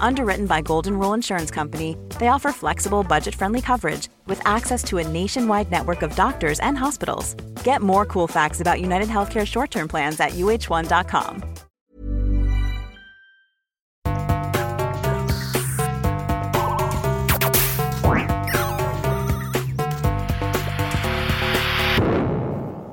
Underwritten by Golden Rule Insurance Company, they offer flexible, budget-friendly coverage with access to a nationwide network of doctors and hospitals. Get more cool facts about United Healthcare short-term plans at uh1.com.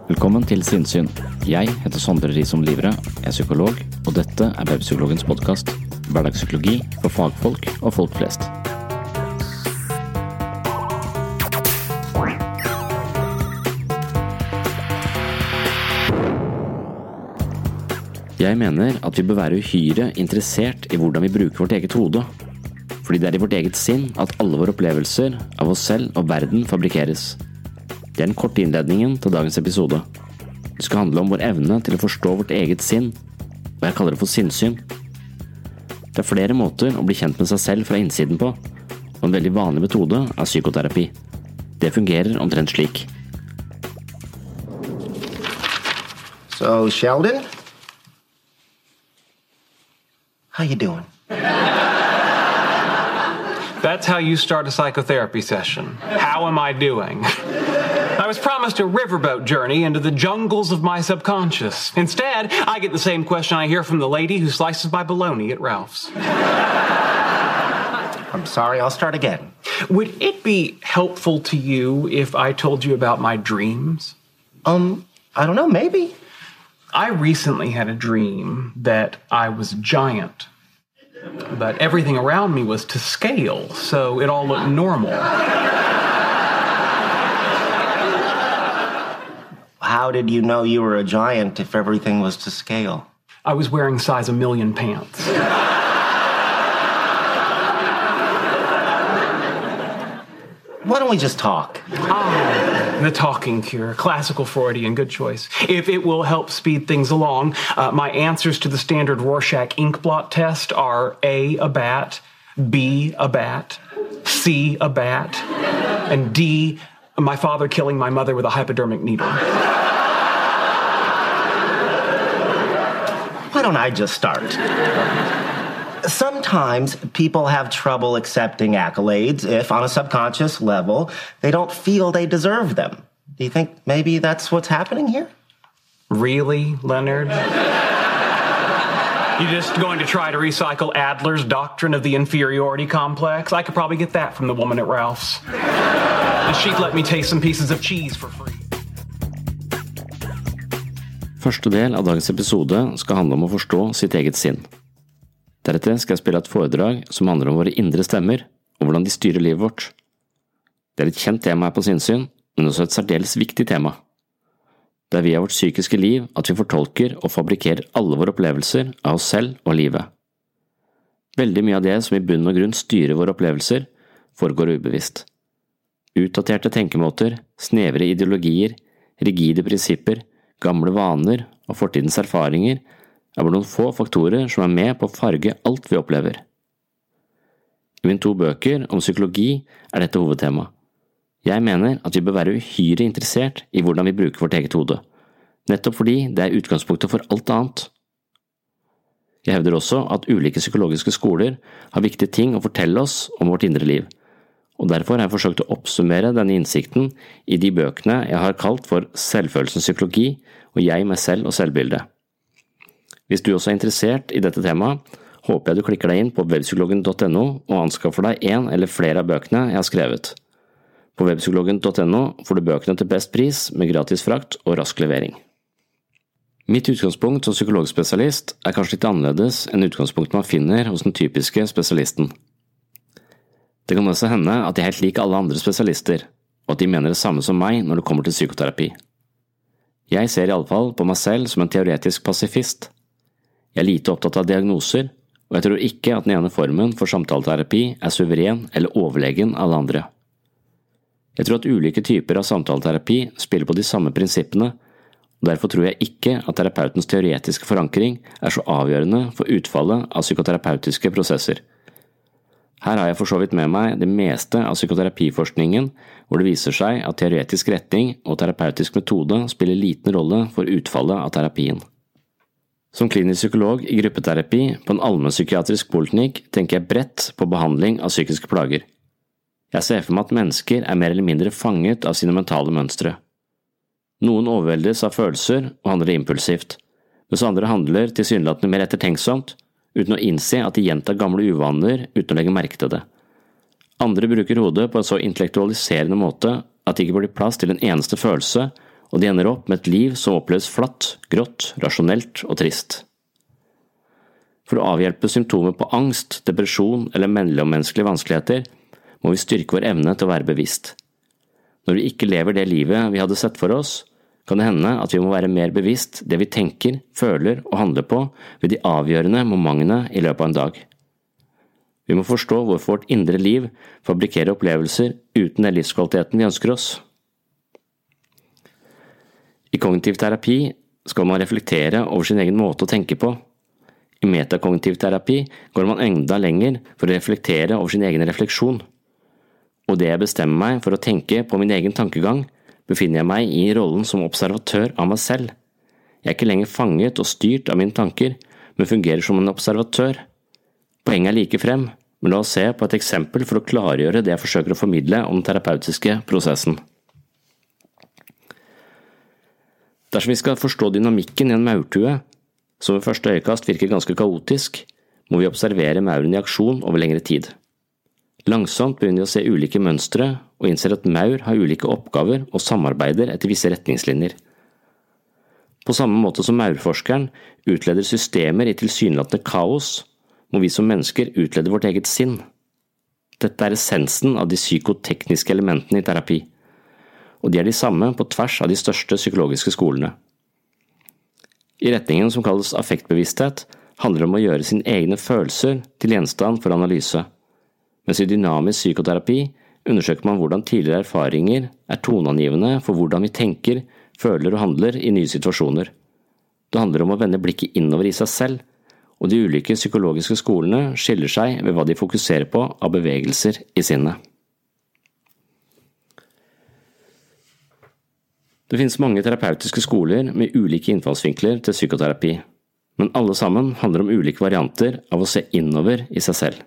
Velkommen til Sinnsyn. Jeg heter Sondre Risom Livre, er psykolog, og dette er Webpsykologens podkast. Hverdagspsykologi for fagfolk og folk flest. Jeg mener at vi bør være uhyre interessert i hvordan vi bruker vårt eget hode. Fordi det er i vårt eget sinn at alle våre opplevelser av oss selv og verden fabrikkeres. Det er den korte innledningen til dagens episode. Det skal handle om vår evne til å forstå vårt eget sinn, og jeg kaller det for sinnssyn. Det er flere måter å bli kjent med seg selv fra innsiden på, og en veldig vanlig metode er psykoterapi. Det fungerer omtrent slik. So, Sheldon? How you doing? That's how you start a psychotherapy session. How am I doing? I was promised a riverboat journey into the jungles of my subconscious. Instead, I get the same question I hear from the lady who slices my bologna at Ralph's. I'm sorry, I'll start again. Would it be helpful to you if I told you about my dreams? Um, I don't know, maybe. I recently had a dream that I was a giant, but everything around me was to scale, so it all looked normal. How did you know you were a giant if everything was to scale? I was wearing size a million pants. Why don't we just talk? Ah, the talking cure, classical Freudian, good choice. If it will help speed things along, uh, my answers to the standard Rorschach ink blot test are A, a bat, B, a bat, C, a bat, and D, my father killing my mother with a hypodermic needle. Why don't I just start? Sometimes people have trouble accepting accolades if, on a subconscious level, they don't feel they deserve them. Do you think maybe that's what's happening here? Really, Leonard? You're just going to try to recycle Adler's doctrine of the inferiority complex? I could probably get that from the woman at Ralph's. And she'd let me taste some pieces of cheese for free. Første del av dagens episode skal handle om å forstå sitt eget sinn. Deretter skal jeg spille et foredrag som handler om våre indre stemmer, og hvordan de styrer livet vårt. Det er et kjent tema her på sinnssyn, men også et særdeles viktig tema. Det er via vårt psykiske liv at vi fortolker og fabrikkerer alle våre opplevelser av oss selv og livet. Veldig mye av det som i bunn og grunn styrer våre opplevelser, foregår ubevisst. Utdaterte tenkemåter, snevre ideologier, rigide prinsipper, gamle vaner og fortidens erfaringer er bare noen få faktorer som er med på å farge alt vi opplever. I mine to bøker om psykologi er dette hovedtema. Jeg mener at vi bør være uhyre interessert i hvordan vi bruker vårt eget hode, nettopp fordi det er utgangspunktet for alt annet. Jeg hevder også at ulike psykologiske skoler har viktige ting å fortelle oss om vårt indre liv, og derfor har jeg forsøkt å oppsummere denne innsikten i de bøkene jeg har kalt for Selvfølelsens psykologi og Jeg, meg selv og selvbildet. Hvis du også er interessert i dette temaet, håper jeg du klikker deg inn på webpsykologen.no og anskaffer deg en eller flere av bøkene jeg har skrevet. På webpsykologen.no får du bøkene til best pris med gratis frakt og rask levering. Mitt utgangspunkt som psykologspesialist er kanskje litt annerledes enn utgangspunktet man finner hos den typiske spesialisten. Det kan også hende at jeg er helt lik alle andre spesialister, og at de mener det samme som meg når det kommer til psykoterapi. Jeg ser i alle fall på meg selv som en teoretisk pasifist. Jeg er lite opptatt av diagnoser, og jeg tror ikke at den ene formen for samtaleterapi er suveren eller overlegen alle andre. Jeg tror at ulike typer av samtaleterapi spiller på de samme prinsippene, og derfor tror jeg ikke at terapeutens teoretiske forankring er så avgjørende for utfallet av psykoterapeutiske prosesser. Her har jeg for så vidt med meg det meste av psykoterapiforskningen, hvor det viser seg at teoretisk retning og terapeutisk metode spiller liten rolle for utfallet av terapien. Som klinisk psykolog i gruppeterapi på en allmennpsykiatrisk poliklinikk tenker jeg bredt på behandling av psykiske plager. Jeg ser for meg at mennesker er mer eller mindre fanget av sine mentale mønstre. Noen overveldes av følelser og handler impulsivt, mens andre handler tilsynelatende mer ettertenksomt, uten å innse at de gjentar gamle uvaner uten å legge merke til det. Andre bruker hodet på en så intellektualiserende måte at det ikke blir plass til en eneste følelse og de ender opp med et liv som oppleves flatt, grått, rasjonelt og trist. For å avhjelpe symptomer på angst, depresjon eller mellommenneskelige vanskeligheter, må vi styrke vår evne til å være bevisst. Når vi ikke lever det livet vi hadde sett for oss, kan det hende at vi må være mer bevisst det vi tenker, føler og handler på ved de avgjørende momentene i løpet av en dag. Vi må forstå hvorfor vårt indre liv fabrikkerer opplevelser uten den livskvaliteten vi ønsker oss. I kognitiv terapi skal man reflektere over sin egen måte å tenke på. I metakognitiv terapi går man enda lenger for å reflektere over sin egen refleksjon. Og det jeg bestemmer meg for å tenke på min egen tankegang, befinner jeg meg i rollen som observatør av meg selv. Jeg er ikke lenger fanget og styrt av mine tanker, men fungerer som en observatør. Poenget er like frem, men la oss se på et eksempel for å klargjøre det jeg forsøker å formidle om den terapeutiske prosessen. Dersom vi skal forstå dynamikken i en maurtue, som ved første øyekast virker ganske kaotisk, må vi observere mauren i aksjon over lengre tid. Langsomt begynner vi å se ulike mønstre og innser at maur har ulike oppgaver og samarbeider etter visse retningslinjer. På samme måte som maurforskeren utleder systemer i tilsynelatende kaos, må vi som mennesker utlede vårt eget sinn. Dette er essensen av de psykotekniske elementene i terapi og de er de samme på tvers av de største psykologiske skolene. I retningen som kalles affektbevissthet, handler det om å gjøre sine egne følelser til gjenstand for analyse, mens i dynamisk psykoterapi undersøker man hvordan tidligere erfaringer er toneangivende for hvordan vi tenker, føler og handler i nye situasjoner. Det handler om å vende blikket innover i seg selv, og de ulike psykologiske skolene skiller seg ved hva de fokuserer på av bevegelser i sinnet. Det finnes mange terapeutiske skoler med ulike innfallsvinkler til psykoterapi, men alle sammen handler om ulike varianter av å se innover i seg selv.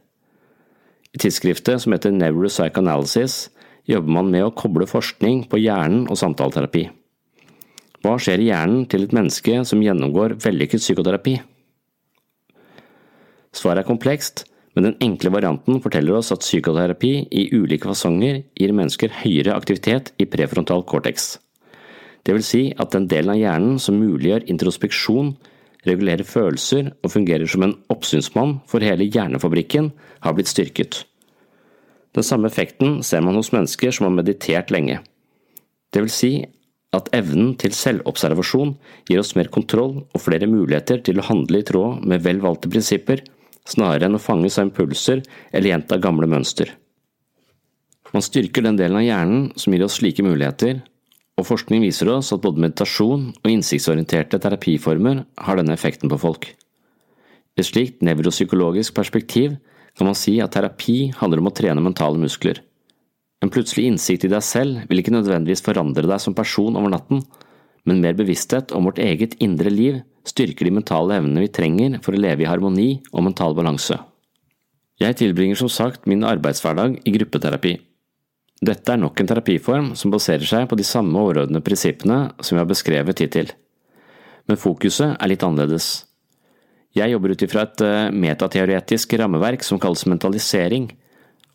I tidsskriftet som heter Neuropsychoanalysis jobber man med å koble forskning på hjernen og samtaleterapi. Hva skjer i hjernen til et menneske som gjennomgår vellykket psykoterapi? Svaret er komplekst, men den enkle varianten forteller oss at psykoterapi i ulike fasonger gir mennesker høyere aktivitet i prefrontal cortex. Det vil si at den delen av hjernen som muliggjør introspeksjon, regulerer følelser og fungerer som en oppsynsmann for hele hjernefabrikken, har blitt styrket. Den samme effekten ser man hos mennesker som har meditert lenge. Det vil si at evnen til selvobservasjon gir oss mer kontroll og flere muligheter til å handle i tråd med vel valgte prinsipper, snarere enn å fanges av impulser eller gjenta gamle mønster. Man styrker den delen av hjernen som gir oss slike muligheter, og forskning viser oss at både meditasjon og innsiktsorienterte terapiformer har denne effekten på folk. I et slikt nevropsykologisk perspektiv kan man si at terapi handler om å trene mentale muskler. En plutselig innsikt i deg selv vil ikke nødvendigvis forandre deg som person over natten, men mer bevissthet om vårt eget indre liv styrker de mentale evnene vi trenger for å leve i harmoni og mental balanse. Jeg tilbringer som sagt min arbeidshverdag i gruppeterapi. Dette er nok en terapiform som baserer seg på de samme overordnede prinsippene som vi har beskrevet hittil, men fokuset er litt annerledes. Jeg jobber ut ifra et eh, metateoretisk rammeverk som kalles mentalisering,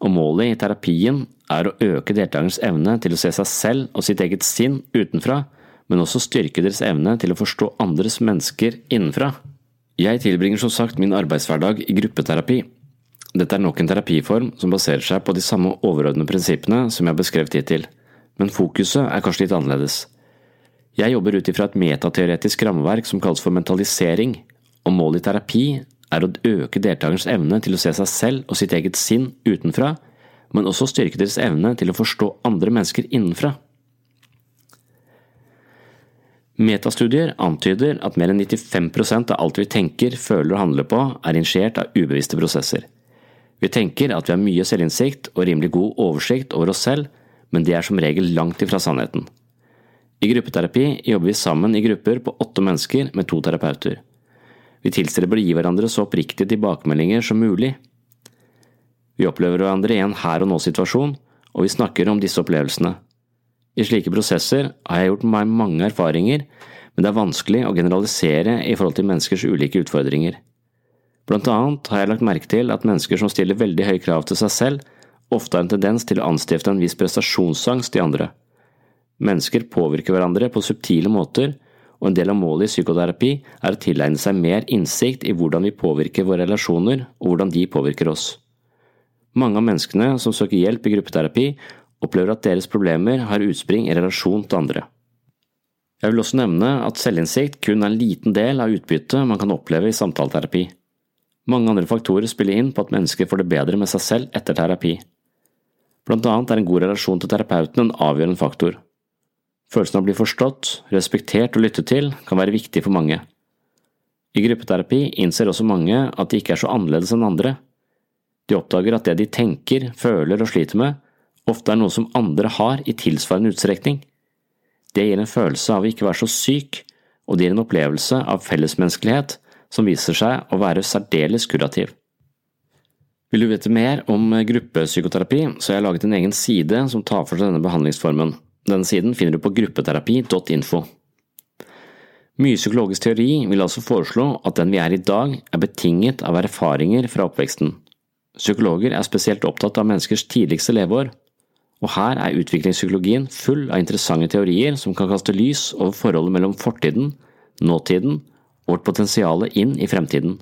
og målet i terapien er å øke deltakerens evne til å se seg selv og sitt eget sinn utenfra, men også styrke deres evne til å forstå andres mennesker innenfra. Jeg tilbringer som sagt min arbeidshverdag i gruppeterapi. Dette er nok en terapiform som baserer seg på de samme overordnede prinsippene som jeg har beskrevet hittil, men fokuset er kanskje litt annerledes. Jeg jobber ut ifra et metateoretisk rammeverk som kalles for mentalisering, og målet i terapi er å øke deltakernes evne til å se seg selv og sitt eget sinn utenfra, men også styrke deres evne til å forstå andre mennesker innenfra. Metastudier antyder at mer enn 95% av alt vi tenker, føler og handler på, er initiert av ubevisste prosesser. Vi tenker at vi har mye selvinnsikt og rimelig god oversikt over oss selv, men det er som regel langt ifra sannheten. I gruppeterapi jobber vi sammen i grupper på åtte mennesker med to terapeuter. Vi tilstreber å gi hverandre så oppriktige tilbakemeldinger som mulig. Vi opplever hverandre i en her og nå-situasjon, og vi snakker om disse opplevelsene. I slike prosesser har jeg gjort meg mange erfaringer, men det er vanskelig å generalisere i forhold til menneskers ulike utfordringer. Blant annet har jeg lagt merke til at mennesker som stiller veldig høye krav til seg selv, ofte har en tendens til å anstifte en viss prestasjonsangst i andre. Mennesker påvirker hverandre på subtile måter, og en del av målet i psykoterapi er å tilegne seg mer innsikt i hvordan vi påvirker våre relasjoner, og hvordan de påvirker oss. Mange av menneskene som søker hjelp i gruppeterapi, opplever at deres problemer har utspring i relasjon til andre. Jeg vil også nevne at selvinnsikt kun er en liten del av utbyttet man kan oppleve i samtaleterapi. Mange andre faktorer spiller inn på at mennesker får det bedre med seg selv etter terapi. Blant annet er en god relasjon til terapeuten en avgjørende faktor. Følelsen av å bli forstått, respektert og lyttet til kan være viktig for mange. I gruppeterapi innser også mange at de ikke er så annerledes enn andre. De oppdager at det de tenker, føler og sliter med, ofte er noe som andre har i tilsvarende utstrekning. Det gir en følelse av å ikke være så syk, og det gir en opplevelse av fellesmenneskelighet som viser seg å være særdeles kurativ. Vil du vite mer om gruppepsykoterapi, så har jeg laget en egen side som tar for seg denne behandlingsformen. Denne siden finner du på gruppeterapi.info. Mye psykologisk teori vil altså foreslå at den vi er i dag, er betinget av erfaringer fra oppveksten. Psykologer er spesielt opptatt av menneskers tidligste leveår, og her er utviklingspsykologien full av interessante teorier som kan kaste lys over forholdet mellom fortiden, nåtiden og vårt potensial inn i fremtiden.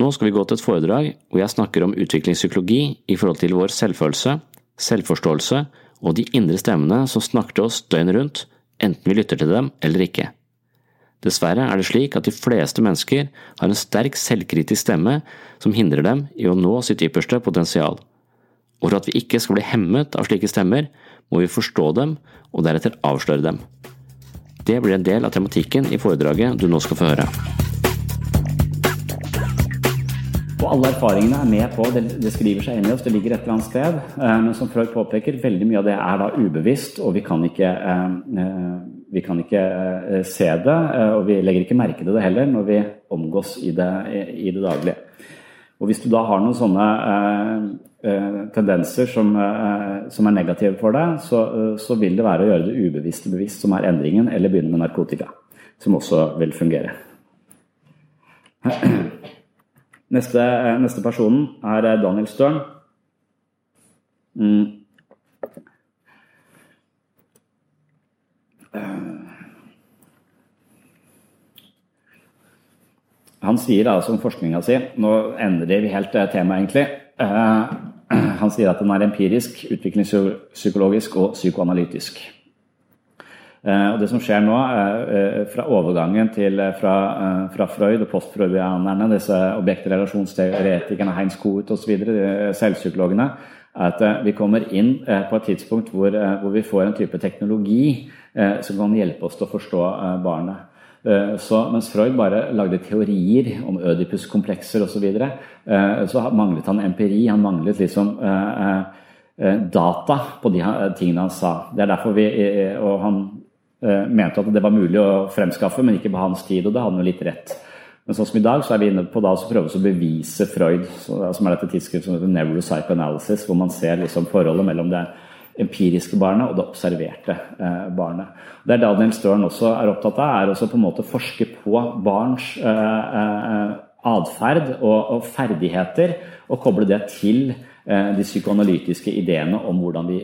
Nå skal vi gå til et foredrag hvor jeg snakker om utviklingspsykologi i forhold til vår selvfølelse, selvforståelse og de indre stemmene som snakker til oss døgnet rundt, enten vi lytter til dem eller ikke. Dessverre er det slik at de fleste mennesker har en sterk selvkritisk stemme som hindrer dem i å nå sitt ypperste potensial. Og for at vi ikke skal bli hemmet av slike stemmer, må vi forstå dem og deretter avsløre dem. Det blir en del av tematikken i foredraget du nå skal få høre. Og alle erfaringene er med på, det, det, skriver seg inn i oss, det ligger et eller annet sted. Eh, men som Freud påpeker, veldig mye av det er da ubevisst, og vi kan ikke, eh, eh, vi kan ikke se det. Og vi legger ikke merke til det heller når vi omgås i det, i det daglige. Og hvis du da har noen sånne tendenser som, som, er negative for deg, så, så vil det være å gjøre det ubevisste bevisst som er endringen, eller begynne med narkotika, som også vil fungere. Neste, eh, neste personen er eh, Daniel Stern. Mm. Han sier altså om forskninga si Nå endrer vi helt temaet, egentlig. Han sier at den er empirisk, utviklingspsykologisk og psykoanalytisk. Eh, og Det som skjer nå, eh, fra overgangen til, eh, fra, fra Freud og postfreudianerne, disse objektrelasjonsteoretikerne, Heinz Koht osv., selvpsykologene, er at vi kommer inn på et tidspunkt hvor, hvor, vi får en type teknologi som kan hjelpe oss til å forstå barnet. Så, mens Freud bare lagde teorier om Ødipus-komplekser osv., så, videre, så manglet han empiri. Han manglet liksom data på de tingene han sa. Det er derfor vi, og han mente at det var mulig å fremskaffe, men ikke på hans tid, og det hadde han jo litt rett. Men sånn som i dag, så er vi inne på da å prøve å bevise Freud, som er dette tidsskriftet som heter Neuropsychoanalysis, hvor man ser liksom forholdet mellom det empiriske barnet og det observerte eh, barnet. Det Daniel Stern også er opptatt av, er også på en måte forske på barns eh, eh, atferd og, ferdigheter, og koble det til de psykoanalytiske ideene om hvordan de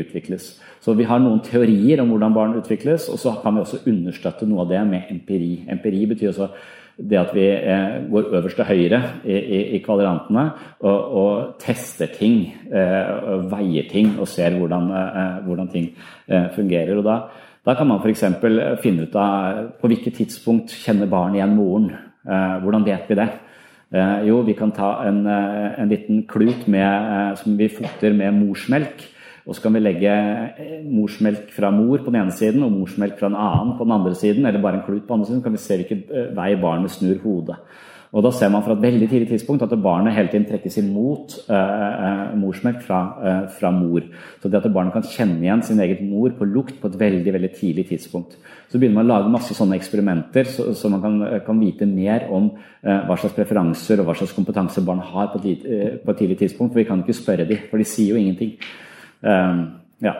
utvikles. Så vi har noen teorier om hvordan barn utvikles, og så kan vi også understøtte noe av det med empiri. Empiri betyr også det at vi eh, går øverst til høyre i, i, i kvadrantene og, og, tester ting, eh, veier ting og ser hvordan, eh, hvordan ting fungerer. Og da, da kan man f.eks. finne ut av på hvilket tidspunkt kjenner barn igjen moren. Hvordan vet vi det? Jo, vi kan ta en, en liten klut med, som vi fukter med morsmelk og så kan vi legge eh, morsmelk fra mor på den ene siden og morsmelk fra en annen på den andre siden, eller bare en klut på den andre siden, så kan vi se hvilken eh, vei barnet snur hodet. Og Da ser man fra et veldig tidlig tidspunkt at barnet hele tiden trekkes imot eh, morsmelk fra, eh, fra, mor. Så det at barnet kan kjenne igjen sin egen mor på lukt på et veldig veldig tidlig tidspunkt. Så begynner man å lage masse sånne eksperimenter, så, så man kan, kan, vite mer om eh, hva slags preferanser og hva slags kompetanse barn har på et, på et tidlig tidspunkt. For vi kan ikke spørre dem, for de sier jo ingenting. Ehm, ja.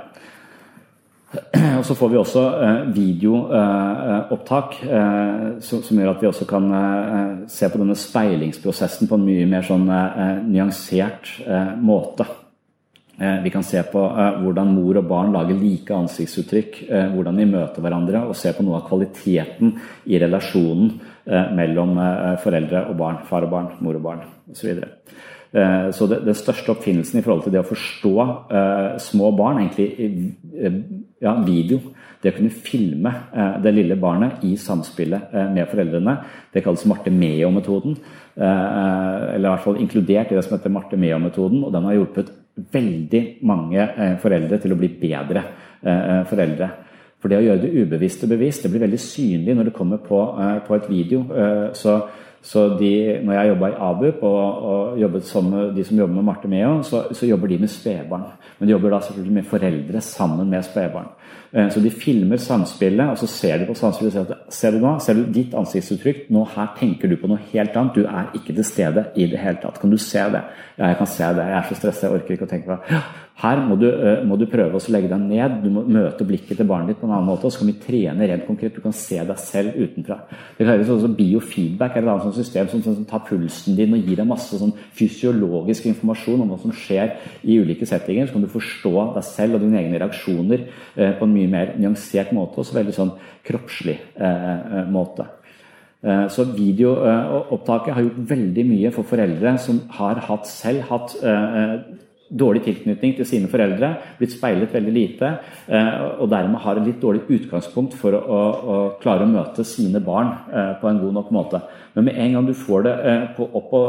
Og så får vi også eh, videoopptak, eh, som gjør at vi også kan eh, se på denne speilingsprosessen på en mye mer sånn nyansert måte. Vi kan se på hvordan mor og barn lager like ansiktsuttrykk, hvordan de møter hverandre, og se på noe av kvaliteten i relasjonen mellom foreldre og barn, far og barn, mor og barn osv. Eh, så den største oppfinnelsen i forhold til det å forstå uh, små barn, egentlig uh, ja, video, det å kunne filme uh, det lille barnet i samspillet med foreldrene, det kalles Marte-Meo-metoden. eller i hvert fall inkludert i det som heter Marte-Meo-metoden. Og den har hjulpet veldig mange foreldre til å bli bedre foreldre. For det å gjøre det ubevisste bevisst, det blir veldig synlig når det kommer på, på et video. så så de, når jeg jobba i ABUP og, og, jobbet som de som jobber med Marte Meo, så, så jobber de med spedbarn. Men de jobber da selvfølgelig med foreldre sammen med spedbarn. Eh, så de filmer samspillet, og så ser de på samspillet og sier at ser du nå, ser du ditt ansiktsuttrykk, nå her tenker du på noe helt annet. Du er ikke til stede i det hele tatt. Kan du se det? Ja, jeg kan se det. Jeg er så stressa, jeg orker ikke å tenke på det. Her må du, eh, må du prøve å legge deg ned, du må møte blikket til barnet ditt på en annen måte. og Så kan vi trene rent konkret. Du kan se deg selv utenfra. Det kalles også Biofeedback er et annet system som, som, tar pulsen din og gir deg masse sånn fysiologisk informasjon om hva som skjer i ulike settinger. Så kan du forstå deg selv og dine egne reaksjoner eh, på en mye mer nyansert måte, og så veldig sånn kroppslig eh, eh måte. Eh, så videoopptaket har gjort veldig mye for foreldre som har hatt selv hatt dårlig tilknytning til sine foreldre, blitt speilet veldig lite, eh, og dermed har et litt dårlig utgangspunkt for å, å, klare å møte sine barn eh, på en god nok måte. Men med en gang du får det eh, opp på,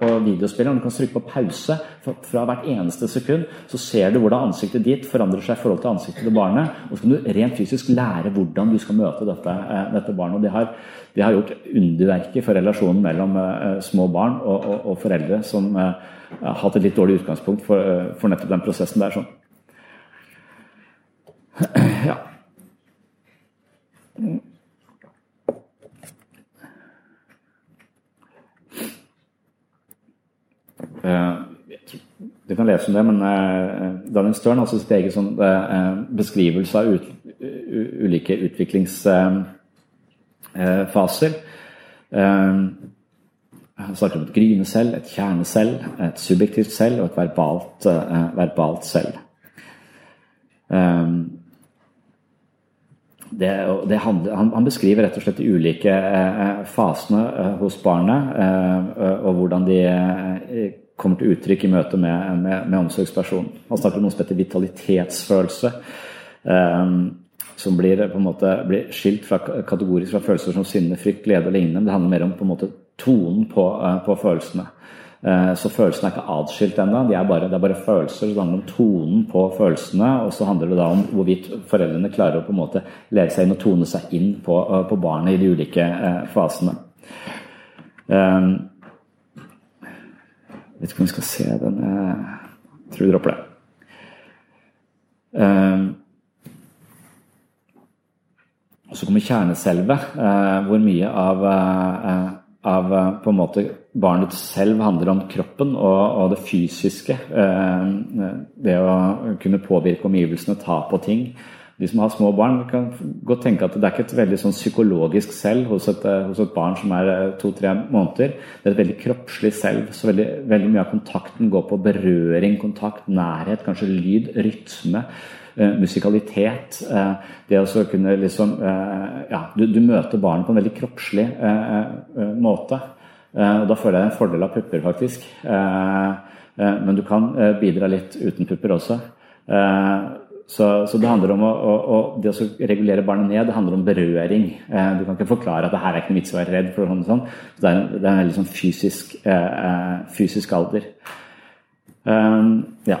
på videospilleren, du kan trykke på pause fra hvert eneste sekund, så ser du hvordan ansiktet ditt forandrer seg i forhold til ansiktet til barnet, og så kan du rent fysisk lære hvordan du skal møte dette, dette barnet. og det har, det har gjort underverker for relasjonen mellom små barn og, og, og foreldre som har hatt et litt dårlig utgangspunkt for, eh, for nettopp den prosessen der. sånn. Ja. Eh, du kan lese om det, men Daniel Stern har sitt eget sånn, beskrivelse av ulike utviklingsfaser. Uh, han snakker om et gryende selv, et kjernecell, et subjektivt selv og et verbalt, uh, verbalt selv. Um, det, det handler, han, han, beskriver rett og slett de ulike eh, fasene eh, hos barnet, og hvordan de kommer til uttrykk i møte med, med, med omsorgspersonen. Han snakker om noe som heter vitalitetsfølelse. Som blir, på en måte, blir skilt fra, kategorisk fra følelser som sinne, frykt, glede og lignende. Det handler mer om på en måte tonen på, uh, på følelsene. Uh, så følelsene er ikke atskilt ennå, de det er bare følelser. Det handler om tonen på følelsene, og så handler det da om hvorvidt foreldrene klarer å på en måte leve seg inn og tone seg inn på, uh, på barnet i de ulike fasene. Um, jeg vet ikke om vi skal se den Jeg tror vi dropper det. Um, så kommer kjerneselvet, hvor mye av, av på en måte barnet selv handler om kroppen og, og det fysiske. Det å kunne påvirke omgivelsene, ta på ting de som har små barn, kan godt tenke at det er ikke et veldig sånn psykologisk selv hos et, eh, hos et barn som er eh, to-tre måneder. Det er et veldig kroppslig selv. Så veldig, veldig, mye av kontakten går på berøring, kontakt, nærhet, kanskje lyd, rytme. Uh, musikalitet. Uh, det å kunne liksom uh, Ja, du, du, møter barnet på en veldig kroppslig måte. og Da føler jeg en fordel av pupper, faktisk. men du kan bidra litt uten pupper også. Så, så, det handler om å, å, å, det å regulere barnet ned, det handler om berøring. Eh, du kan ikke forklare at det her er ikke noe vits å være redd for sånn. sånn. Så det, er, det er en veldig sånn fysisk, eh, eh, fysisk alder. Um, ja.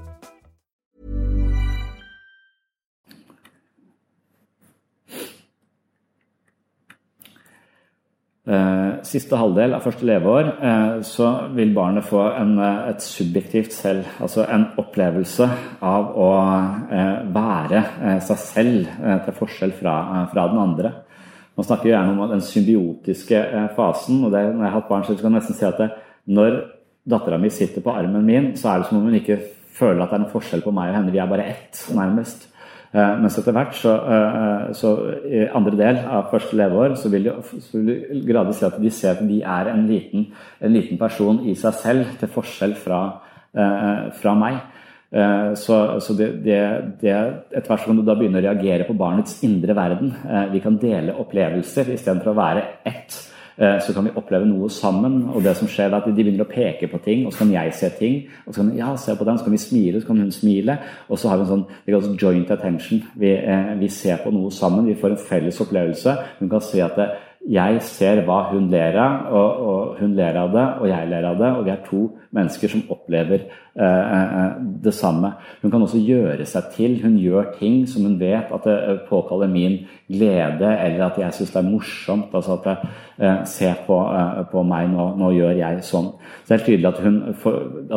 Siste halvdel av første leveår eh, så vil barnet få en, eh, et subjektivt selv, altså en opplevelse av å være seg selv til forskjell fra, fra den andre. Man snakker gjerne om den symbiotiske fasen. og det, Når jeg har hatt barn, så kan jeg nesten si at det, når dattera mi sitter på armen min, så er det som om hun ikke føler at det er noen forskjell på meg og henne. Vi er bare ett, nærmest. Eh, mens etter hvert, så, eh, så, i andre del av første leveår, så vil, de gradvis si at de ser at de er en liten, en liten person i seg selv, til forskjell fra, eh, fra meg. Så, så det, det, det, etter hvert kan du da begynne å reagere på barnets indre verden. Vi kan dele opplevelser istedenfor å være ett. Eh, så kan vi oppleve noe sammen. Og det som skjer er at De begynner å peke på ting, og så kan jeg se ting. Og så kan ja, se på den, så kan vi smile, så kan hun smile. Og så har vi en sånn det kalles joint attention. Vi, eh, vi, ser på noe sammen, vi får en felles opplevelse. Hun kan se at det, jeg ser hva hun ler av, og, og, hun ler av det, og jeg ler av det. Og vi er to mennesker som opplever eh, eh, det samme. Hun kan også gjøre seg til. Hun gjør ting som hun vet at det eh, påkaller min glede, eller at jeg syns det er morsomt. altså At jeg eh, ser på, eh, på meg, nå, nå, gjør jeg sånn. Så det er tydelig at, hun,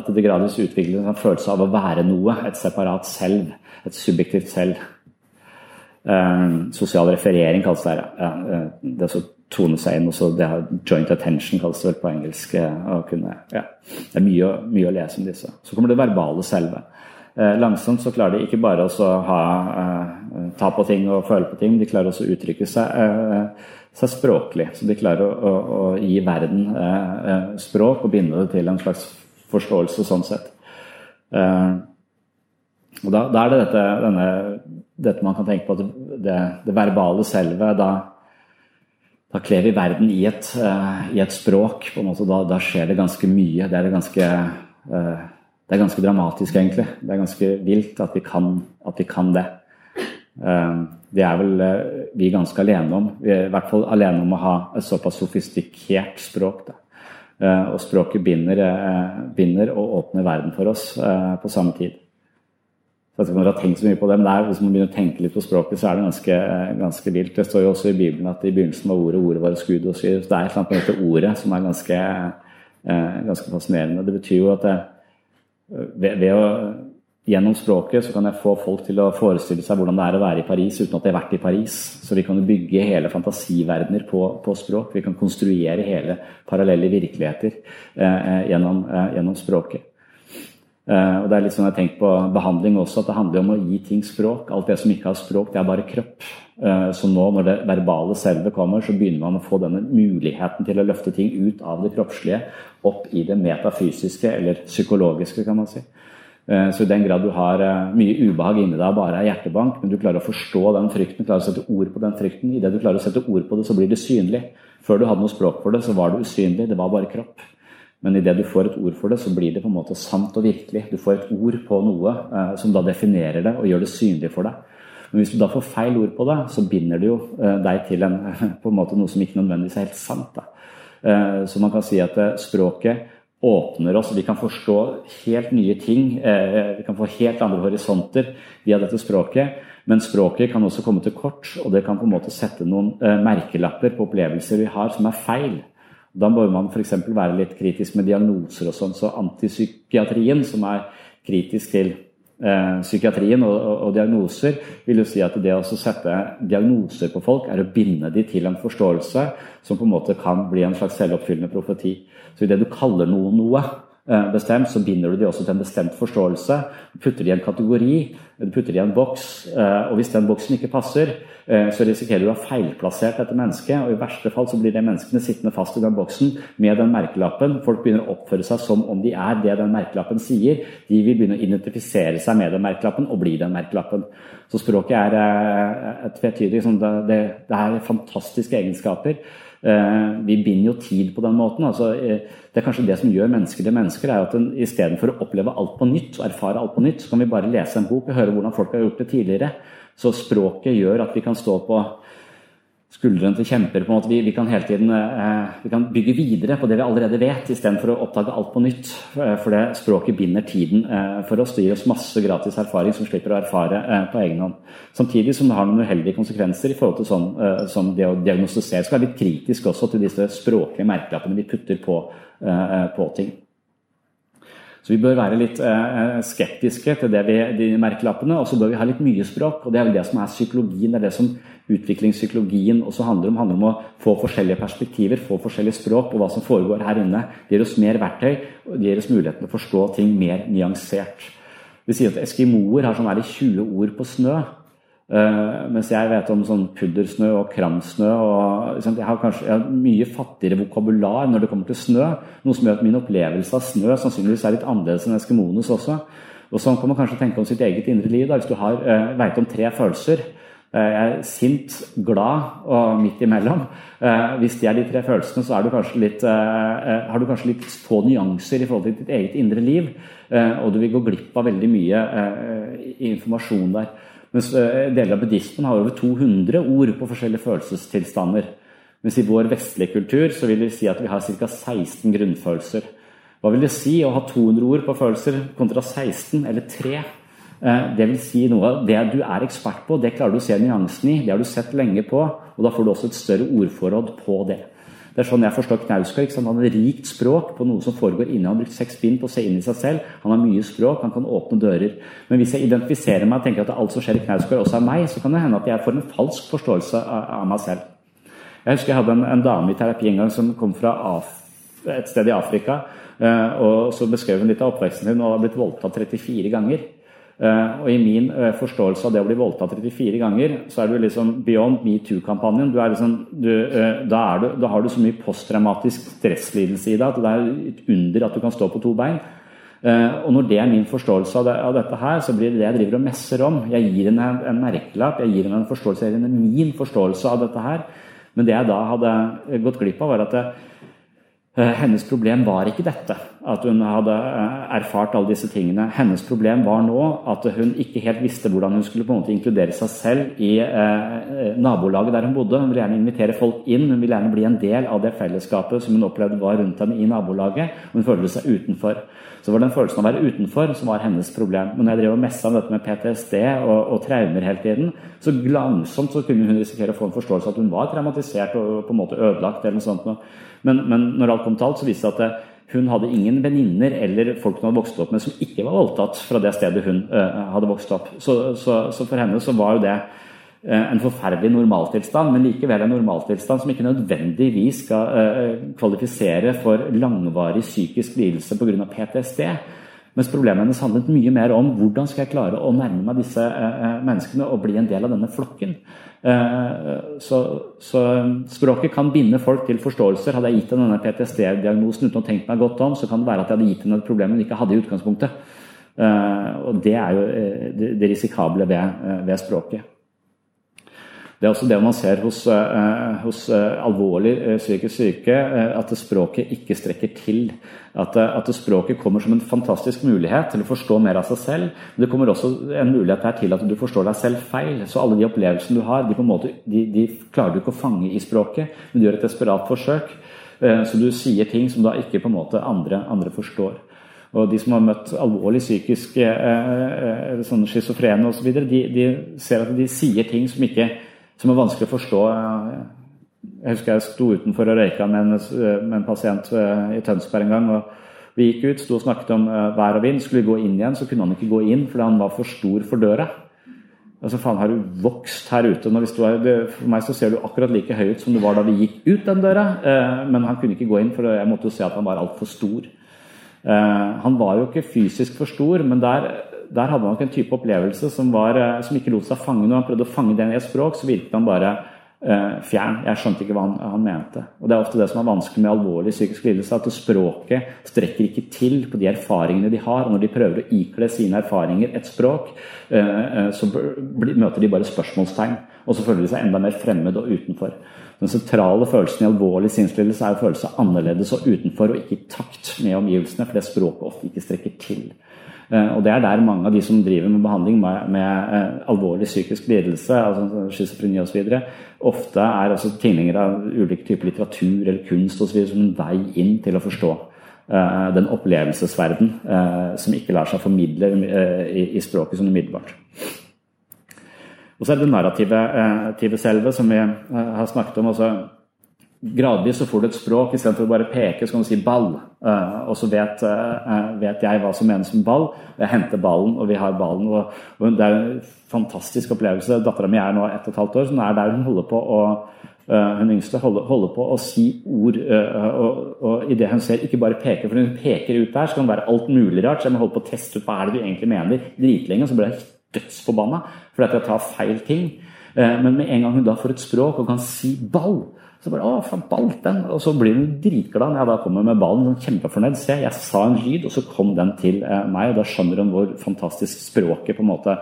at det gradvis utvikler en følelse av å være noe. Et separat selv. Et subjektivt selv. Eh, sosial referering kalles det her. Ja, eh, det å tone seg inn. og det her, Joint attention kalles det vel på engelsk. Eh, kunne, ja. Det er mye, mye, å lese om disse. Så kommer det verbale selve. Eh, langsomt så klarer de ikke bare å eh, ta på ting og føle på ting, de klarer også å uttrykke seg, eh, seg språklig. Så de klarer å, å, å gi verden språk og binde det til en slags forståelse sånn sett. og da, da er det dette, denne dette man kan tenke på, det, det verbale selve. Da, da kler vi verden i et, uh, i et språk. på en måte, da, da, skjer det ganske mye. Det er, ganske, uh, det er ganske dramatisk, egentlig. Det er ganske vilt at vi kan, at vi kan det. Det er vel vi ganske alene om. Vi er i hvert fall alene om å ha et såpass sofistikert språk. Da. Og språket binder, binder og åpner verden for oss på samme tid. Jeg vet ikke om så mye på det, men er, hvis man begynner å tenke litt på språket, så er det ganske, ganske vilt. Det står jo også i Bibelen at i begynnelsen var ordet, ordet var Gud. Og så det er et eller annet med dette ordet som er ganske, eh, ganske fascinerende. Det betyr jo at det, ved, ved, å Gjennom språket så kan jeg få folk til å forestille seg hvordan det er å være i Paris uten at de har vært i Paris. Så vi kan bygge hele fantasiverdener på, på språk. Vi kan konstruere hele parallelle virkeligheter eh, gjennom, eh, gjennom språket. Uh, og det er litt sånn jeg tenker på behandling også, at det handler om å gi ting språk. Alt det som ikke har språk, det er bare kropp. Uh, så nå når det verbale selve kommer, så begynner man å få denne muligheten til å løfte ting ut av det kroppslige opp i det metafysiske, eller psykologiske, kan man si. Uh, så i den grad du har mye ubehag inni deg bare er hjertebank, men du klarer å forstå den frykten, klarer å sette ord på den frykten, idet du klarer å sette ord på det, så blir det synlig. Før du hadde noe språk for det, så var det usynlig, det var bare kropp. Men idet du får et ord for det, så blir det på en måte sant og virkelig. Du får et ord på noe eh, som da definerer det og gjør det synlig for deg. Men hvis du da får feil ord på det, så binder du jo eh, deg til en, på en måte noe som ikke nødvendigvis er helt sant. Eh, så man kan si at eh, språket åpner oss, vi kan forstå helt nye ting. Eh, vi kan få helt andre horisonter via dette språket. Men språket kan også komme til kort, og det kan på en måte sette noen eh, merkelapper på opplevelser vi har som er feil. Da bør man f.eks. være litt kritisk med diagnoser og sånn. Så antipsykiatrien, som er kritisk til eh, psykiatrien og, og, og, diagnoser, vil jo si at det å sette diagnoser på folk er å binde dem til en forståelse som på en måte kan bli en slags selvoppfyllende profeti. Så idet du kaller noe noe, bestemt, så binder du de også til en bestemt forståelse. Putter de i en kategori, du putter de i en boks. Eh, og hvis den boksen ikke passer, eh, så risikerer du å ha feilplassert dette mennesket. Og i verste fall så blir de menneskene sittende fast i den boksen med den merkelappen. Folk begynner å oppføre seg som om de er det den merkelappen sier. De vil begynne å identifisere seg med den merkelappen og bli den merkelappen. Så språket er et tvetydig det, det, det er fantastiske egenskaper. Eh, vi binder jo tid på den måten. Altså, eh, det er kanskje det som gjør mennesker til mennesker, er at istedenfor å oppleve alt på nytt og erfare alt på nytt, så kan vi bare lese en bok og høre hvordan folk har gjort det tidligere. Så språket gjør at vi kan stå på skuldrene til kjemper. på en måte. Vi, vi kan hele tiden eh, vi kan bygge videre på det vi allerede vet, istedenfor å oppdage alt på nytt. Eh, for det språket binder tiden eh, for oss. Det gir oss masse gratis erfaring som slipper å erfare på egen hånd. Samtidig som det har noen uheldige konsekvenser i forhold til sånn, som det å diagnostisere. Skal være litt kritisk også til disse språklige merkelappene vi putter på, på ting. Så vi bør være litt eh, skeptiske til vi, de merkelappene, og så bør vi ha litt mye språk. og Det er vel det som er psykologien, det er det som utviklingspsykologien også handler om. handler om å få forskjellige perspektiver, få forskjellige språk på hva som foregår her inne. Det gir oss mer verktøy, og det gir oss muligheten til å forstå ting mer nyansert. Vi sier at eskimoer har sånn 20 ord på snø. Uh, mens jeg vet om sånn puddersnø og kramsnø. Og, liksom, jeg har kanskje jeg har mye fattigere vokabular når det kommer til snø. Noe som gjør at min opplevelse av snø sannsynligvis er litt annerledes enn eskimoenes også. Og sånn kan man kanskje tenke om sitt eget indre liv. Da. Hvis du har, uh, vet om tre følelser uh, Jeg er sint, glad og midt imellom. Uh, hvis de er de tre følelsene, så du litt, har du kanskje litt få nyanser i forhold til ditt eget indre liv. og du vil gå glipp av veldig mye informasjon der. Mens eh, deler av buddhismen har over 200 ord på forskjellige følelsestilstander. Mens i vår vestlige kultur så vil det si at vi har ca. 16 grunnfølelser. Hva vil det si å ha 200 ord på følelser kontra 16 eller 3? Eh, det vil si noe av det du er ekspert på, det klarer du å se nyansen i. Det har du sett lenge på, og da får du også et større ordforråd på det. Det er sånn jeg forstår Knausgård. Han har rikt språk på noe som foregår inne. Han har brukt seks bind på å se inn i seg selv. Han har mye språk, han kan åpne dører. Men hvis jeg identifiserer meg og tenker at alt som skjer i Knausgård, også er meg, så kan det hende at jeg får en falsk forståelse av meg selv. Jeg husker jeg hadde en, en dame i terapi en gang som kom fra Af et sted i Afrika. Eh, og Så beskrev hun litt av oppveksten sin og har blitt voldtatt 34 ganger. Uh, og I min uh, forståelse av det å bli voldtatt 34 ganger, så er du liksom beyond metoo-kampanjen. Liksom, uh, da, da, har du så mye posttraumatisk stresslidelse i deg at det er et under at du kan stå på to bein. og Når det er min forståelse av, det, av, dette, her, så blir det det jeg driver og messer om. Jeg gir henne en, en merkelapp, jeg gir henne en forståelse, jeg gir henne min forståelse av dette her. Men det jeg da hadde gått glipp av, var at Eh, hennes problem var ikke dette, at hun hadde eh, erfart alle disse tingene. Hennes problem var nå at hun ikke helt visste hvordan hun skulle på en måte inkludere seg selv i eh, nabolaget der hun bodde. Hun ville gjerne invitere folk inn, hun ville gjerne bli en del av det fellesskapet som hun opplevde var rundt henne i nabolaget. Hun følte seg utenfor. Så var den følelsen av å være utenfor som var hennes problem. Men når jeg drev og messa om dette med PTSD og, og, traumer hele tiden, så langsomt så kunne hun risikere å få en forståelse at hun var traumatisert og på en måte ødelagt. eller noe sånt. Men, men når alt kom til alt, så viste det at hun hadde ingen venninner eller folk hun hadde vokst opp med som ikke var voldtatt fra det stedet hun uh, hadde vokst opp. Så, så, så, for henne så var jo det uh, en forferdelig normaltilstand, men likevel en normaltilstand som ikke nødvendigvis skal uh, kvalifisere for langvarig psykisk lidelse pga. PTSD. Mens problemet hennes handlet mye mer om hvordan skal jeg klare å nærme meg disse menneskene og bli en del av denne flokken. Eh, så, så, språket kan binde folk til forståelser. Hadde jeg gitt henne denne PTSD-diagnosen uten å tenke meg godt om, så kan det være at jeg hadde gitt henne et problem hun ikke hadde i utgangspunktet. Eh, og det er jo eh, det risikable ved, ved språket. Det er også det man ser hos, hos alvorlig psykisk syke, at språket ikke strekker til. At, at, språket kommer som en fantastisk mulighet til å forstå mer av seg selv. Men det kommer også en mulighet der til at du forstår deg selv feil. Så alle de opplevelsene du har, de, måte, de, de klarer du ikke å fange i språket, men du gjør et desperat forsøk. Eh, så du sier ting som da ikke på en måte andre, andre forstår. Og de som har møtt alvorlig psykisk eh, eh sånn schizofrene osv., så de, de ser at de sier ting som, ikke, som er vanskelig å forstå. Jeg husker jeg sto utenfor og røyka med en, med en pasient eh, i Tønsberg en gang. og Vi gikk ut, sto og snakket om eh, vær og vind. Skulle vi gå inn igjen, så kunne han ikke gå inn fordi han var for stor for døra. Altså, faen, har du vokst her ute? Her, det, for meg så ser du akkurat like høy ut som du var da vi gikk ut den døra. Eh, men han kunne ikke gå inn, for jeg måtte jo se at han var altfor stor. Eh, han var jo ikke fysisk for stor, men der, der hadde han nok en type opplevelse som, var, eh, som ikke lot seg fange. Når han prøvde å fange den i et språk, så virket han bare eh, fjern. Jeg skjønte ikke hva han, han, mente. Og Det er ofte det som er vanskelig med alvorlig psykisk lidelse, at språket strekker ikke til på de erfaringene de har. og Når de prøver å ikle sine erfaringer et språk, uh, uh, så møter de bare spørsmålstegn. Og så føler de seg enda mer fremmed og utenfor. Den sentrale følelsen i alvorlig sinnslidelse er å føle seg annerledes og utenfor og ikke i takt med omgivelsene, for det språket ofte ikke strekker til. Eh, og Det er der mange av de som driver med behandling med, med eh, alvorlig psykisk lidelse, altså schizofreni osv., ofte er også tilhengere av ulike typer litteratur eller kunst og så videre, som en vei inn til å forstå uh, den opplevelsesverden som ikke lar seg formidle i, språket sånn umiddelbart. Og så er det det narrative selve, som vi har snakket om. også gradvis så får du et språk istedenfor å bare peke, så kan du si ball. Uh, og så vet, uh, vet, jeg hva som menes med ball. Jeg henter ballen, og vi har ballen. Og, og det er en fantastisk opplevelse. Dattera mi er nå ett og et halvt år, så hun er der hun holder på å uh, hun yngste holder, holder, på å si ord, og, og det hun ser ikke bare peker, for hun peker ut der, så kan det være alt mulig rart. Så jeg må holde på å teste ut hva er det du egentlig mener dritlenge, så blir jeg dødsforbanna fordi jeg tar feil ting. Men med en gang hun da får et språk og kan si ball, så bare, å, faen, ball, den. Og så blir hun dritglad når jeg da kommer med ballen. Sånn kjempefornøyd. Se, jeg sa en lyd, og så kom den til eh, meg. og Da skjønner hun hvor fantastisk språket på en måte,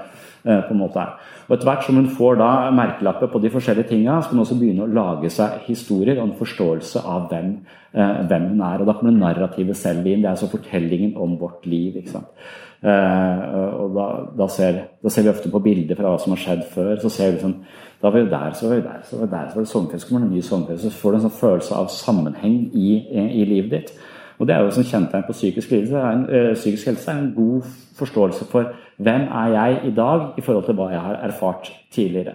eh, på en måte er. Og Etter hvert som hun får da merkelapper på de forskjellige tinga, skal hun også begynne å lage seg historier og en forståelse av hvem, eh, hvem hun er. og Da kommer det narrativet selv inn. Det er altså fortellingen om vårt liv. ikke sant? Uh, og da, da, ser, da, ser, vi ofte på bilder fra hva som har skjedd før. så ser vi sånn, Da var vi der, så var vi der, så var vi der, så var det sommerfest, kommer det ny sommerfest. Så får du en sånn følelse av sammenheng i, i, livet ditt. Og Det er jo som kjennetegn på psykisk lidelse. En, uh, psykisk helse er en god forståelse for hvem er jeg i dag i forhold til hva jeg har erfart tidligere.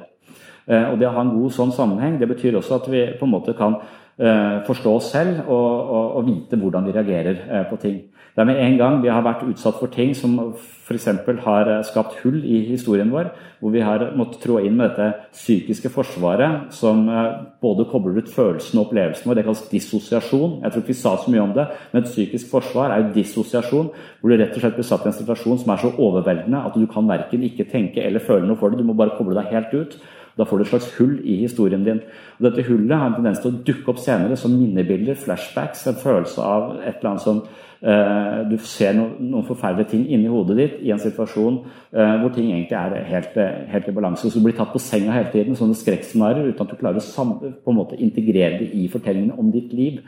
Uh, og Det å ha en god sånn sammenheng det betyr også at vi på en måte kan forstå oss selv og, og, og vite hvordan vi reagerer på ting. Det er med en gang vi har vært utsatt for ting som f.eks. har skapt hull i historien vår, hvor vi har måttet trå inn med dette psykiske forsvaret som eh, både kobler ut følelsene og opplevelsene våre. Det kalles dissosiasjon. Jeg tror ikke vi sa så mye om det, men et psykisk forsvar er jo dissosiasjon, hvor du rett og slett blir satt i en situasjon som er så overveldende at du kan verken ikke tenke eller føle noe for det. Du må bare koble deg helt ut. Da får du et slags hull i historien din. Og Dette hullet har en tendens til å dukke opp senere som minnebilder, flashbacks, en følelse av et eller annet som eh, Du ser no, noen forferdelige ting inni hodet ditt i en situasjon eh, hvor ting egentlig er helt, helt, i balanse. Så du blir tatt på senga hele tiden, sånne skrekkscenarioer, uten at du klarer å på en måte integrere det i fortellingene om ditt liv.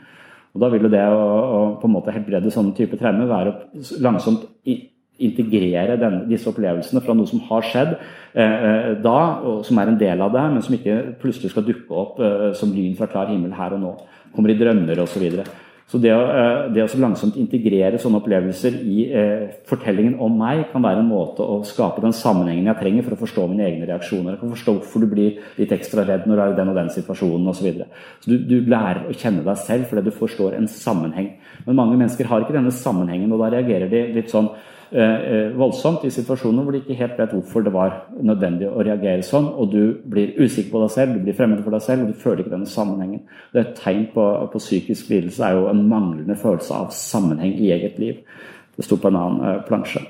Og Da vil jo det å, å på en måte helbrede sånne type traumer være å langsomt integrere denne, disse opplevelsene fra noe som har skjedd eh, da, og som er en del av det, men som ikke plutselig skal dukke opp eh, som lyn fra klar himmel her og nå. Kommer i drømmer osv. Så, videre. så det å, eh, det å langsomt integrere sånne opplevelser i eh, fortellingen om meg, kan være en måte å skape den sammenhengen jeg trenger for å forstå mine egne reaksjoner. Jeg kan forstå hvorfor du blir litt ekstra redd når du er i den og den situasjonen osv. Så, videre. så du, du lærer å kjenne deg selv fordi du forstår en sammenheng. Men mange mennesker har ikke denne sammenhengen, og da reagerer de litt sånn Eh, eh, voldsomt i situasjoner hvor de ikke helt vet hvorfor det var nødvendig å reagere sånn, og du blir usikker på deg selv, du blir fremmed for deg selv, og du føler ikke denne sammenhengen. Det er Et tegn på, på psykisk lidelse er jo en manglende følelse av sammenheng i eget liv. Det sto på en annen uh, plansje.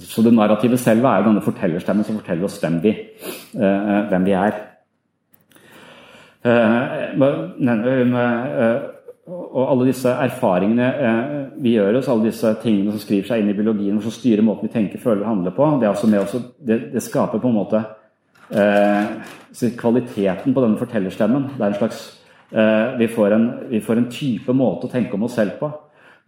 Så det narrative selve er jo denne fortellerstemmen som forteller oss hvem vi, hvem vi er. Uh, og alle disse erfaringene eh, vi gjør oss, alle disse tingene som skriver seg inn i biologien, som styrer måten vi tenker, føler og handler på, det, også, det, det skaper på en måte eh, kvaliteten på denne fortellerstemmen. Det er en slags eh, vi, får en, vi, får en, type måte å tenke om oss selv på.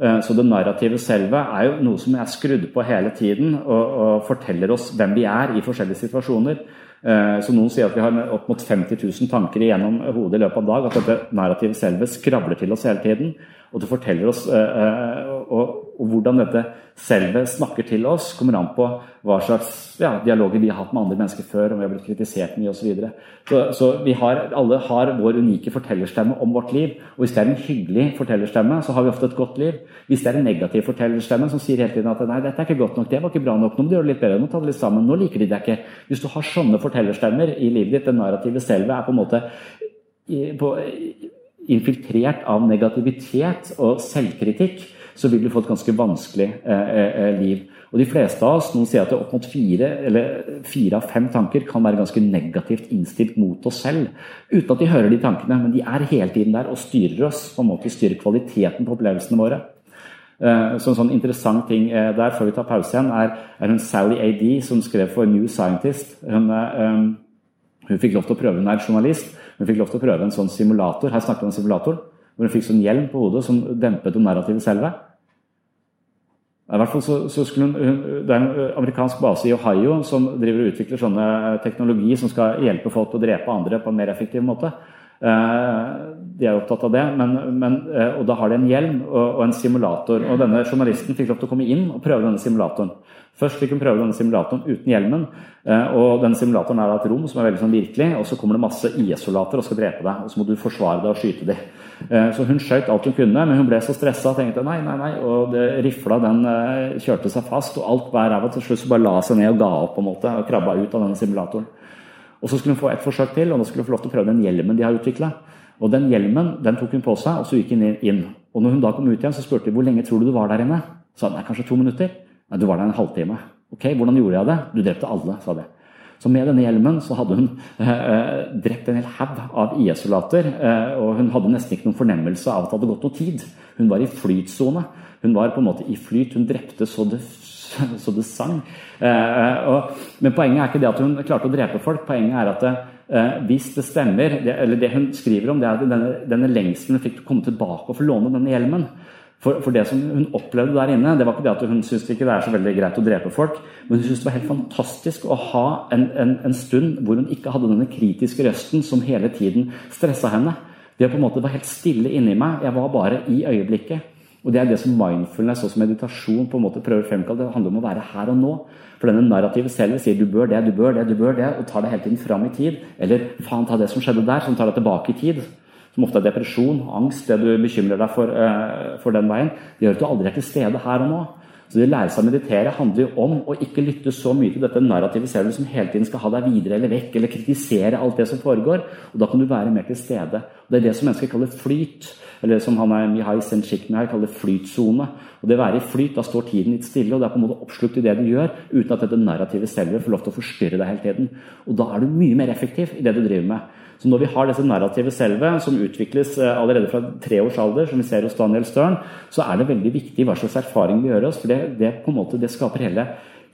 Eh, så det narrative selve er jo noe som er skrudd på hele tiden og, og forteller oss hvem vi er i forskjellige situasjoner. Eh, så noen sier at vi har opp mot 50 000 tanker igjennom hodet i løpet av en dag. At dette narrativet selve skravler til oss hele tiden. Og det forteller oss eh, eh, og, og hvordan dette selve snakker til oss, kommer an på hva slags ja, dialoger vi har hatt med andre mennesker før, om vi har blitt kritisert mye osv. Så, videre. så Så vi har, alle har vår unike fortellerstemme om vårt liv. Og hvis det er en hyggelig fortellerstemme, så har vi ofte et godt liv. Hvis det er en negativ fortellerstemme som sier hele tiden at nei, dette er ikke godt nok, det var ikke bra nok, nå må du gjøre det litt bedre, nå ta det litt sammen, nå liker de deg ikke. Hvis du har sånne fortellerstemmer i livet ditt, det narrative selve er på en måte på, infiltrert av negativitet og selvkritikk, så vil du få et ganske vanskelig eh, eh, eh, liv. Og De fleste av oss noen sier at det opp mot fire eller fire av fem tanker kan være ganske negativt innstilt mot oss selv. Uten at de hører de tankene, men de er hele tiden der og styrer oss. på en måte styrer kvaliteten på opplevelsene våre. Så en sånn interessant ting der, før vi tar pause igjen, er, er hun Sally A.D., som skrev for New Scientist. Hun, hun fikk lov til å prøve, hun er journalist, hun fikk lov til å prøve en sånn simulator. Her snakker vi om simulatoren, simulator hvor hun fikk sånn hjelm på hodet som dempet det narrative selve. I hvert fall så, så skulle hun, Det er en amerikansk base i Ohio som driver og utvikler sånne teknologi som skal hjelpe folk til å drepe andre på en mer effektiv måte. De er opptatt av det, men, men, eh, og da har de en hjelm og, og en simulator. og Denne journalisten fikk lov til å komme inn og prøve denne simulatoren. Først fikk hun prøve denne simulatoren uten hjelmen. Eh, og denne Simulatoren er et rom som er veldig sånn virkelig, og så kommer det masse IS-soldater og skal drepe deg. Og så må du forsvare deg og skyte dem. Eh, så hun skjøt alt hun kunne, men hun ble så stressa og tenkte nei, nei, nei. Og det rifla den kjørte seg fast, og alt var ræva. Til slutt så bare la seg ned og ga opp på en måte, og krabba ut av denne simulatoren. Og så skulle hun få et forsøk til, og da skulle hun få lov til å prøve den hjelmen de har utvikla. Og den hjelmen den tok hun på seg, og så gikk hun inn. Og når hun da kom ut igjen, så spurte de hvor lenge tror du du var der inne. Sa nei, kanskje to minutter. Nei, du var der en halvtime. Ok, hvordan gjorde jeg det? Du drepte alle, sa de. Så med denne hjelmen så hadde hun eh, eh drept en hel haug av IS-soldater. Eh, og hun hadde nesten ikke noen fornemmelse av at det hadde gått noe tid. Hun var i flytsone. Hun var på en måte i flyt. Hun drepte så det, så det sang. Eh, og, men poenget er ikke det at hun klarte å drepe folk. Poenget er at eh, hvis det stemmer, det, eller det hun skriver om, det er at denne, denne lengselen fikk komme tilbake og få låne denne hjelmen. For, for, det som hun opplevde der inne, det var ikke det at hun syntes ikke det er så veldig greit å drepe folk, men hun syntes det var helt fantastisk å ha en, en, en, stund hvor hun ikke hadde denne kritiske røsten som hele tiden stressa henne. Det på en måte var helt stille inni meg. Jeg var bare i øyeblikket. Og Det er det som mindfulness og meditasjon på en måte prøver å fremkalle. Det handler om å være her og nå. For denne narrativet selv sier du bør det, du bør det, du bør det, og tar det hele tiden fram i tid. Eller faen, ta det som skjedde der, som tar deg tilbake i tid som ofte er depresjon, angst, det du bekymrer deg for, uh, for den veien, det gjør at du aldri er til stede her og nå. Så det å lære seg å meditere handler jo om å ikke lytte så mye til dette narrativet selv som hele tiden skal ha deg videre eller vekk, eller kritisere alt det som foregår. Og Da kan du være mer til stede. Og Det er det som mennesker kaller flyt, eller som han er Mihai Senchikmihai kaller flytsone. Og Det å være i flyt, da står tiden litt stille, og det er på en måte oppslukt i det du gjør, uten at dette narrativet selv får lov til å forstyrre deg hele tiden. Og Da er du mye mer effektiv i det du driver med. Så når vi har dette narrativet selve, som utvikles eh, allerede fra tre års alder, som vi ser hos Daniel Stern, så er det veldig viktig hva slags erfaring vi gjør oss. For det, det, på en måte, det skaper hele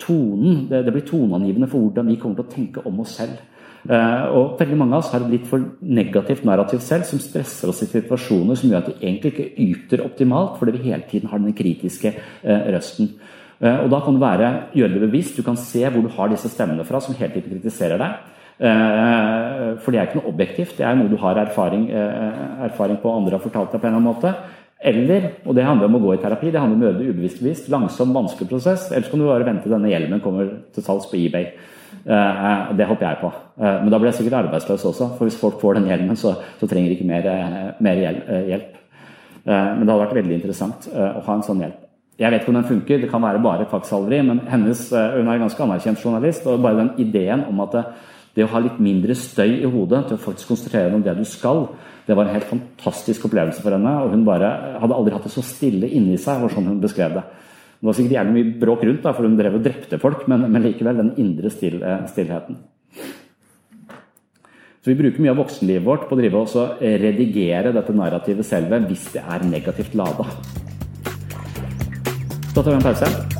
tonen. Det, det, blir toneangivende for hvordan vi kommer til å tenke om oss selv. Uh, og veldig mange av oss har et litt for negativt narrativ selv, som stresser oss i situasjoner som gjør at vi egentlig ikke yter optimalt, fordi vi hele tiden har den kritiske uh, røsten. Uh, og Da kan du være, gjøre det bevisst. Du kan se hvor du har disse stemmene fra som hele tiden kritiserer deg. For det er ikke noe objektivt, det er noe du har erfaring, erfaring på, andre har fortalt deg på en eller annen måte. Eller, og det handler om å gå i terapi, det handler om å gjøre det ubevisst bevisst. Langsom, vanskelig prosess. Ellers kan du bare vente denne hjelmen kommer til salgs på eBay. Uh, det håper jeg på. Men da blir jeg sikkert arbeidsløs også, for hvis folk får den hjelmen, så, så trenger de ikke mer, mer hjelp. men det hadde vært veldig interessant å ha en sånn hjelp. Jeg vet ikke om den funker, det kan være bare kvakksalveri, men hennes, hun er en ganske anerkjent journalist, og bare den ideen om at det, å ha litt mindre støy i hodet til å faktisk konsentrere deg om det du skal, det var en helt fantastisk opplevelse for henne. Og hun bare hadde aldri hatt det så stille inni seg, var sånn hun beskrev det. Det var sikkert gjerne mye bråk rundt, da, for hun drev og drepte folk, men, men likevel den indre still, eh, stillheten. Så Vi bruker mye av voksenlivet vårt på å drive og redigere dette narrativet selv hvis det er negativt lada. Da tar vi en pause.